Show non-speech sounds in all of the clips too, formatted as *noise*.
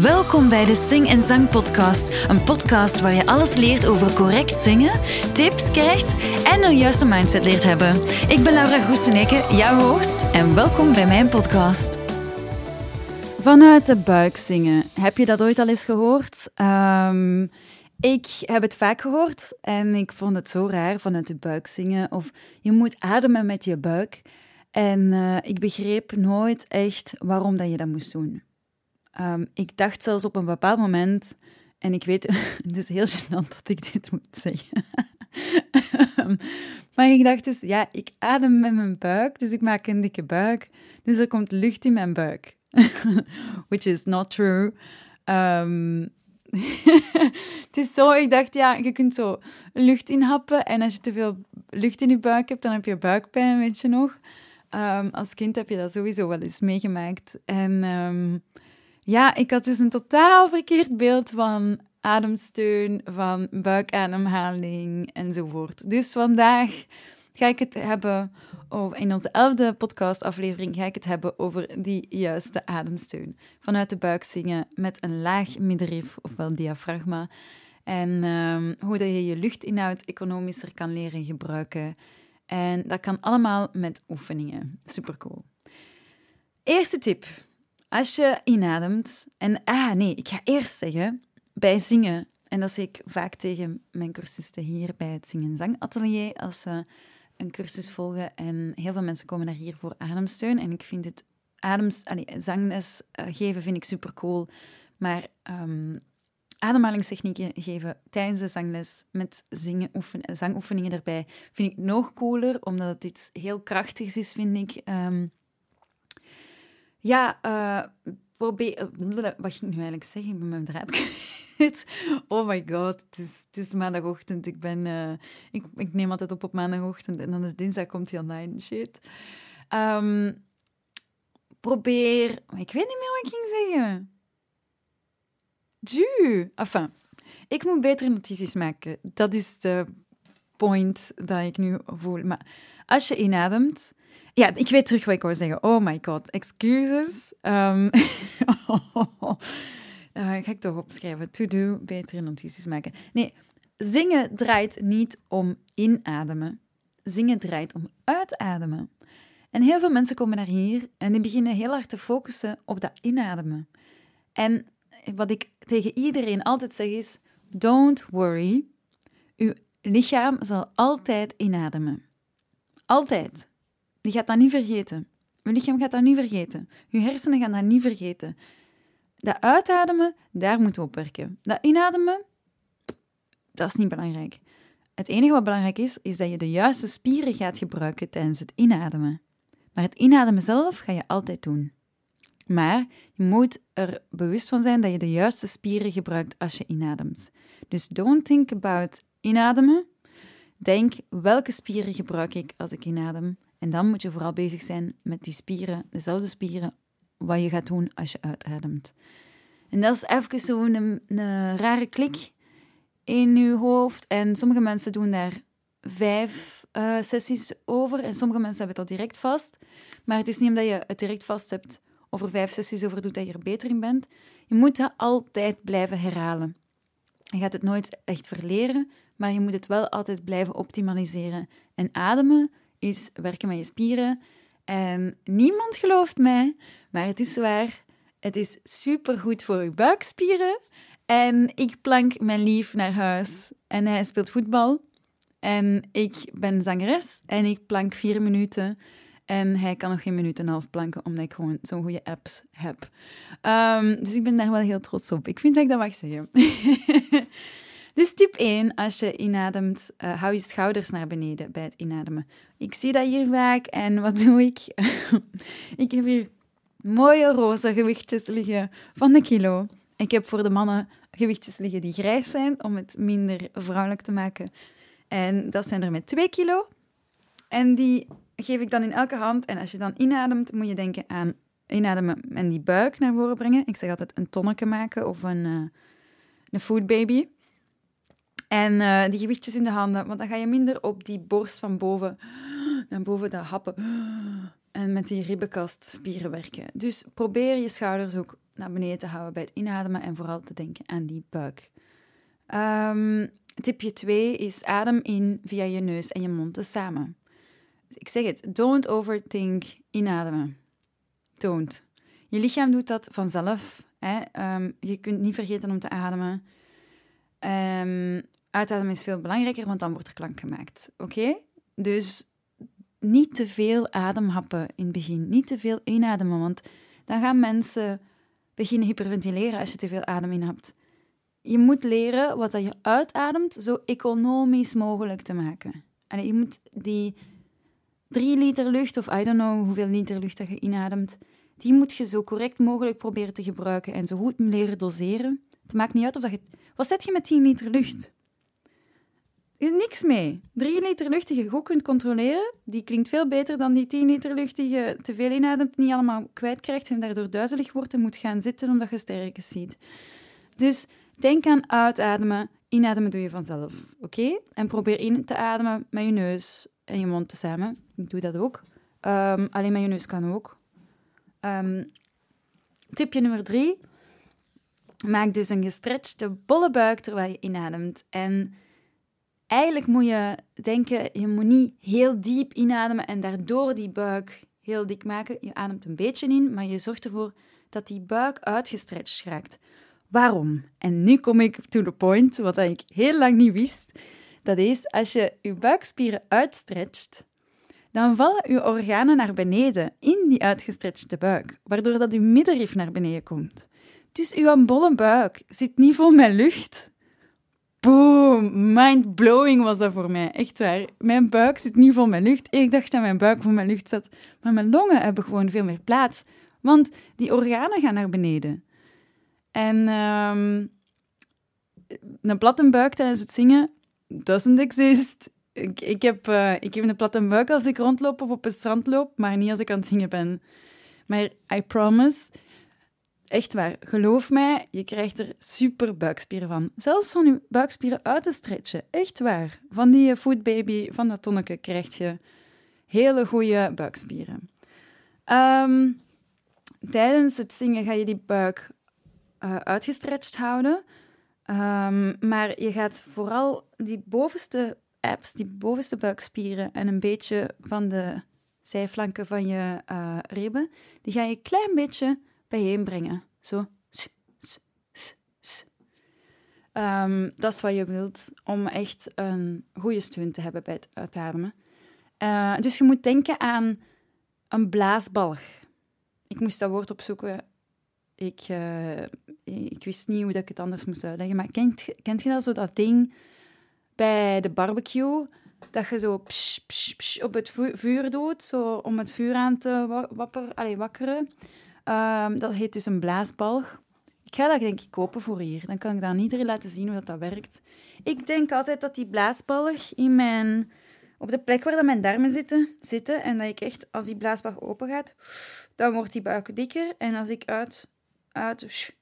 Welkom bij de Sing en Zang Podcast. Een podcast waar je alles leert over correct zingen, tips krijgt en een juiste mindset leert hebben. Ik ben Laura Goeseneke, jouw host, en welkom bij mijn podcast. Vanuit de buik zingen. Heb je dat ooit al eens gehoord? Ehm, ik heb het vaak gehoord en ik vond het zo raar vanuit de buik zingen. Of je moet ademen met je buik. En uh, ik begreep nooit echt waarom dat je dat moest doen. Um, ik dacht zelfs op een bepaald moment, en ik weet, *laughs* het is heel gênant dat ik dit moet zeggen. maar ik dacht dus, ja, ik adem met mijn buik, dus ik maak een dikke buik. Dus er komt lucht in mijn buik. *laughs* Which is not true. Um, *laughs* het is zo, ik dacht, ja, je kunt zo lucht inhappen. En als je te veel lucht in je buik hebt, dan heb je buikpijn, weet je nog. Als kind heb je dat sowieso wel eens meegemaakt. En ja, ik had dus een totaal verkeerd beeld van ademsteun, van buikademhaling enzovoort. Dus vandaag ga ik het hebben, over, in onze elfde podcastaflevering ga ik het hebben over die juiste ademsteun. Vanuit de buik zingen met een laag middenrif, ofwel diafragma. En um, hoe dat je je luchtinhoud economischer kan leren gebruiken. En dat kan allemaal met oefeningen. Supercool. Eerste tip. Als je inademt, en ah nee, ik ga eerst zeggen, bij zingen, en dat zeg ik vaak tegen mijn cursisten hier bij het Zingen Zangatelier, als ze een cursus volgen en heel veel mensen komen naar hier voor ademsteun. En ik vind het adems, zangles uh, geven vind ik super cool, maar um, ademhalingstechnieken geven tijdens de zangles met zingen, oefen, zangoefeningen erbij vind ik nog cooler, omdat het iets heel krachtigs is, vind ik. Um, ja, uh, probeer... Wat ging ik nu eigenlijk zeggen? Ik ben mijn draad. *laughs* Oh my god, het is, het is maandagochtend. Ik, ben, uh, ik, ik neem altijd op op maandagochtend en dan dinsdag komt hij online. Shit. Um, probeer... Ik weet niet meer wat ik ging zeggen. Ju. Enfin, ik moet betere notities maken. Dat is de point dat ik nu voel. Maar als je inademt ja, ik weet terug wat ik wou zeggen. Oh my god, excuses. Um, *laughs* ga ik toch opschrijven. To do, betere notities maken. Nee, zingen draait niet om inademen. Zingen draait om uitademen. En heel veel mensen komen naar hier en die beginnen heel hard te focussen op dat inademen. En wat ik tegen iedereen altijd zeg is: don't worry. Uw lichaam zal altijd inademen. Altijd. Die gaat dat niet vergeten. Je lichaam gaat dat niet vergeten. Je hersenen gaan dat niet vergeten. Dat uitademen, daar moeten we op werken. Dat inademen, dat is niet belangrijk. Het enige wat belangrijk is, is dat je de juiste spieren gaat gebruiken tijdens het inademen. Maar het inademen zelf ga je altijd doen. Maar je moet er bewust van zijn dat je de juiste spieren gebruikt als je inademt. Dus don't think about inademen. Denk welke spieren gebruik ik als ik inadem en dan moet je vooral bezig zijn met die spieren, dezelfde spieren, wat je gaat doen als je uitademt. En dat is even zo'n een, een rare klik in je hoofd. En sommige mensen doen daar vijf uh, sessies over en sommige mensen hebben dat direct vast. Maar het is niet omdat je het direct vast hebt of er vijf sessies over doet dat je er beter in bent. Je moet dat altijd blijven herhalen. Je gaat het nooit echt verleren, maar je moet het wel altijd blijven optimaliseren. En ademen is werken met je spieren. En niemand gelooft mij, maar het is waar. Het is supergoed voor je buikspieren. En ik plank mijn lief naar huis en hij speelt voetbal. En ik ben zangeres en ik plank vier minuten. En hij kan nog geen minuut en een half planken, omdat ik gewoon zo'n goede apps heb. Um, dus ik ben daar wel heel trots op. Ik vind dat ik dat mag zeggen. *laughs* Dus tip 1, als je inademt, uh, hou je schouders naar beneden bij het inademen. Ik zie dat hier vaak en wat doe ik? *laughs* ik heb hier mooie roze gewichtjes liggen van de kilo. Ik heb voor de mannen gewichtjes liggen die grijs zijn, om het minder vrouwelijk te maken. En dat zijn er met 2 kilo. En die geef ik dan in elke hand. En als je dan inademt, moet je denken aan inademen en die buik naar voren brengen. Ik zeg altijd een tonneke maken of een, uh, een food baby. En uh, die gewichtjes in de handen, want dan ga je minder op die borst van boven, naar boven dat happen. *gasps* En met die ribbenkastspieren werken. Dus probeer je schouders ook naar beneden te houden bij het inademen en vooral te denken aan die buik. Ehm, tipje 2 is adem in via je neus en je mond tezamen. Ik zeg het, don't overthink inademen. Don't. Je lichaam doet dat vanzelf. Hè? Ehm, je kunt niet vergeten om te ademen. Um, uitademen is veel belangrijker, want dan wordt er klank gemaakt. Oké? Dus niet te veel ademhappen in het begin. Niet te veel inademen, want dan gaan mensen beginnen hyperventileren als je te veel adem inhapt. Je moet leren wat je uitademt zo economisch mogelijk te maken. En je moet die drie liter lucht, of I don't know hoeveel liter lucht dat je inademt, die moet je zo correct mogelijk proberen te gebruiken en zo goed leren doseren. Het maakt niet uit of dat je... Wat zet je met 10 liter lucht? Is niks mee. 3 liter lucht die je goed kunt controleren, die klinkt veel beter dan die 10 liter lucht die je te veel inademt, niet allemaal kwijtkrijgt en daardoor duizelig wordt en moet gaan zitten omdat je sterkes ziet. Dus denk aan uitademen. Inademen doe je vanzelf, oké? En probeer in te ademen met je neus en je mond tezamen. Ik doe dat ook. Um, alleen met je neus kan ook. Um, tipje nummer drie. Maak dus een gestretchte bolle buik terwijl je inademt. En eigenlijk moet je denken, je moet niet heel diep inademen en daardoor die buik heel dik maken. Je ademt een beetje in, maar je zorgt ervoor dat die buik uitgestretcht raakt. Waarom? En nu kom ik to the point, wat ik heel lang niet wist. Dat is, als je je buikspieren uitstretcht, dan vallen je organen naar beneden in die uitgestretchte buik, waardoor dat je middenrif naar beneden komt. Dus uw bolle buik zit niet vol met lucht. Boom! Mind-blowing was dat voor mij. Echt waar. Mijn buik zit niet vol met lucht. Ik dacht dat mijn buik vol met lucht zat. Maar mijn longen hebben gewoon veel meer plaats. Want die organen gaan naar beneden. En um, een platte buik tijdens het zingen doesn't exist. Ik, ik, heb, uh, ik heb een platte buik als ik rondloop of op het strand loop, maar niet als ik aan het zingen ben. Maar I promise, echt waar, geloof mij, je krijgt er super buikspieren van. Zelfs van je buikspieren uit te stretchen. Echt waar. Van die foodbaby, van dat tonneke, krijg je hele goede buikspieren. Um, tijdens het zingen ga je die buik uh, uitgestretcht houden. Um, maar je gaat vooral die bovenste apps, die bovenste buikspieren en een beetje van de zijflanken van je uh, ribben, die ga je een klein beetje bijeenbrengen. Zo. Um, dat is wat je wilt om echt een goede steun te hebben bij het uitademen. Uh, dus je moet denken aan een blaasbalg. Ik moest dat woord opzoeken. Ik, uh, ik wist niet hoe dat ik het anders moest uitleggen. Maar kent, kent je dat zo, dat ding bij de barbecue? Dat je zo psh, psh, op het vuur doet, zo om het vuur aan te wapper, allez, wakkeren. Um, dat heet dus een blaasbalg. Ik ga dat denk ik kopen voor hier. Dan kan ik dat aan iedereen laten zien hoe dat, dat werkt. Ik denk altijd dat die blaasbalg in mijn, op de plek waar mijn darmen zitten, zitten en dat ik echt, als die blaasbalg open gaat, dan wordt die buik dikker. En als ik uit, uit,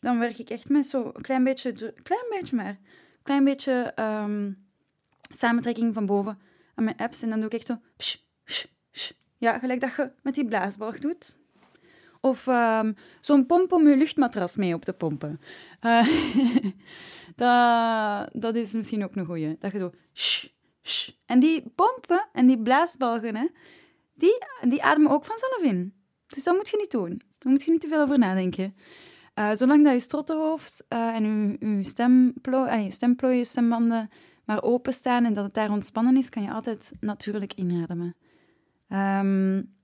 dan werk ik echt met zo'n klein beetje, klein beetje maar, klein beetje um, samentrekking van boven aan mijn apps. En dan doe ik echt zo, ja, gelijk dat je met die blaasbalg doet. Of um, zo'n pomp om je luchtmatras mee op te pompen. Uh, *laughs* dat, dat is misschien ook een goeie. Dat je zo... En die pompen en die blaasbalgen, hè, die, die ademen ook vanzelf in. Dus dat moet je niet doen. Daar moet je niet te veel over nadenken. Uh, zolang dat je strottenhoofd uh, en je, je stemplooi, je stemplooien, stembanden maar openstaan en dat het daar ontspannen is, kan je altijd natuurlijk inademen. Um,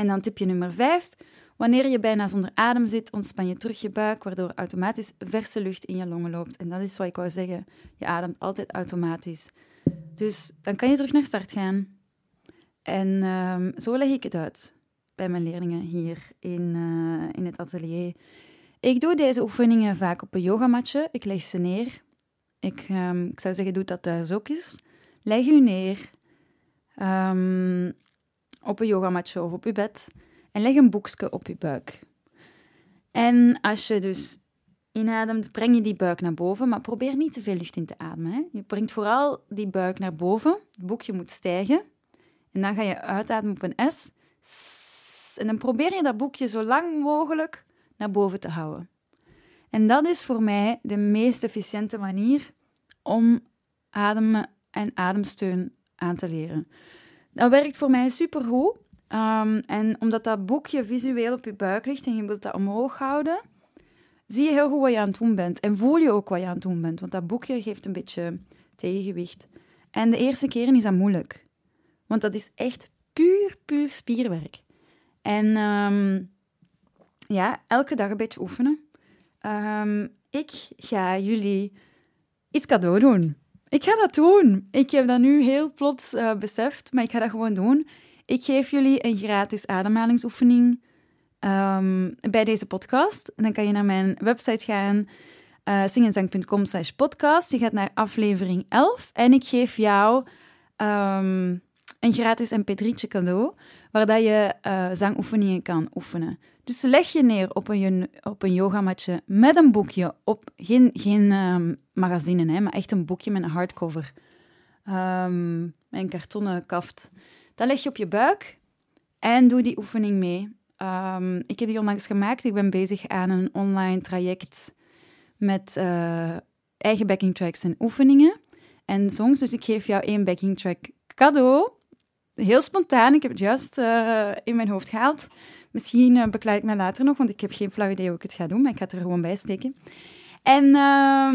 en dan tipje nummer 5. Wanneer je bijna zonder adem zit, ontspan je terug je buik, waardoor automatisch verse lucht in je longen loopt. En dat is wat ik wou zeggen. Je ademt altijd automatisch. Dus dan kan je terug naar start gaan. En um, zo leg ik het uit bij mijn leerlingen hier in, uh, in het atelier. Ik doe deze oefeningen vaak op een yogamatje. Ik leg ze neer. Ik, um, ik zou zeggen, doe dat thuis ook eens. Leg u neer. Um, op een yogamatje of op je bed en leg een boekje op je buik. En als je dus inademt, breng je die buik naar boven, maar probeer niet te veel lucht in te ademen. Je brengt vooral die buik naar boven, het boekje moet stijgen en dan ga je uitademen op een S. En dan probeer je dat boekje zo lang mogelijk naar boven te houden. En dat is voor mij de meest efficiënte manier om ademen en ademsteun aan te leren. Dat werkt voor mij supergoed. Um, en omdat dat boekje visueel op je buik ligt en je wilt dat omhoog houden, zie je heel goed wat je aan het doen bent. En voel je ook wat je aan het doen bent. Want dat boekje geeft een beetje tegengewicht. En de eerste keren is dat moeilijk. Want dat is echt puur, puur spierwerk. En um, ja, elke dag een beetje oefenen. Um, ik ga jullie iets cadeau doen. Ik ga dat doen. Ik heb dat nu heel plots uh, beseft, maar ik ga dat gewoon doen. Ik geef jullie een gratis ademhalingsoefening um, bij deze podcast. Dan kan je naar mijn website gaan, uh, singenzang.com slash podcast. Je gaat naar aflevering 11 en ik geef jou um, een gratis mp3'tje cadeau, waar dat je uh, zangoefeningen kan oefenen. Dus leg je neer op een, op een yogamatje met een boekje, op, geen, geen um, magazine, hè, maar echt een boekje met een hardcover. Um, met een kartonnen kaft. Dat leg je op je buik en doe die oefening mee. Um, ik heb die onlangs gemaakt. Ik ben bezig aan een online traject met uh, eigen backing tracks en oefeningen en songs. Dus ik geef jou één backing track cadeau. Heel spontaan. Ik heb het juist uh, in mijn hoofd gehaald. Misschien uh, bekleid ik me later nog, want ik heb geen flauw idee hoe ik het ga doen, maar ik ga het er gewoon bij steken. En uh,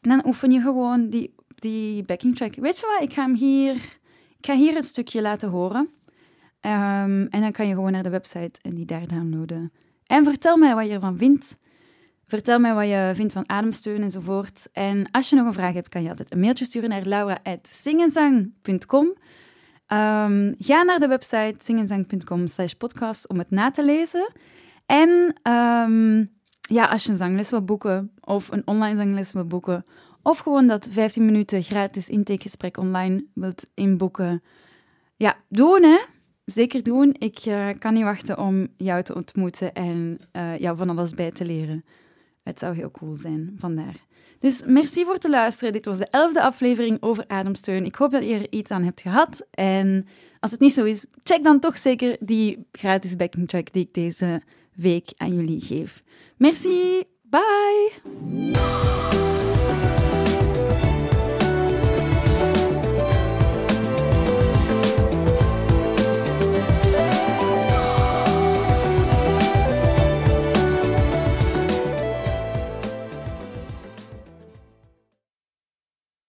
dan oefen je gewoon die, die backing track. Weet je wat, ik ga hem hier, ik ga hier een stukje laten horen. Um, en dan kan je gewoon naar de website en die daar downloaden. En vertel mij wat je ervan vindt. Vertel mij wat je vindt van ademsteun enzovoort. En als je nog een vraag hebt, kan je altijd een mailtje sturen naar laura.singenzang.com. Um, ga naar de website zingenzang.com slash podcast om het na te lezen. En um, ja, als je een zangles wil boeken of een online zangles wil boeken of gewoon dat 15 minuten gratis intakegesprek online wilt inboeken, ja, doen hè. Zeker doen. Ik uh, kan niet wachten om jou te ontmoeten en uh, jou van alles bij te leren. Het zou heel cool zijn, vandaar. Dus merci voor het luisteren. Dit was de elfde aflevering over ademsteun. Ik hoop dat je er iets aan hebt gehad. En als het niet zo is, check dan toch zeker die gratis backing track die ik deze week aan jullie geef. Merci. Bye.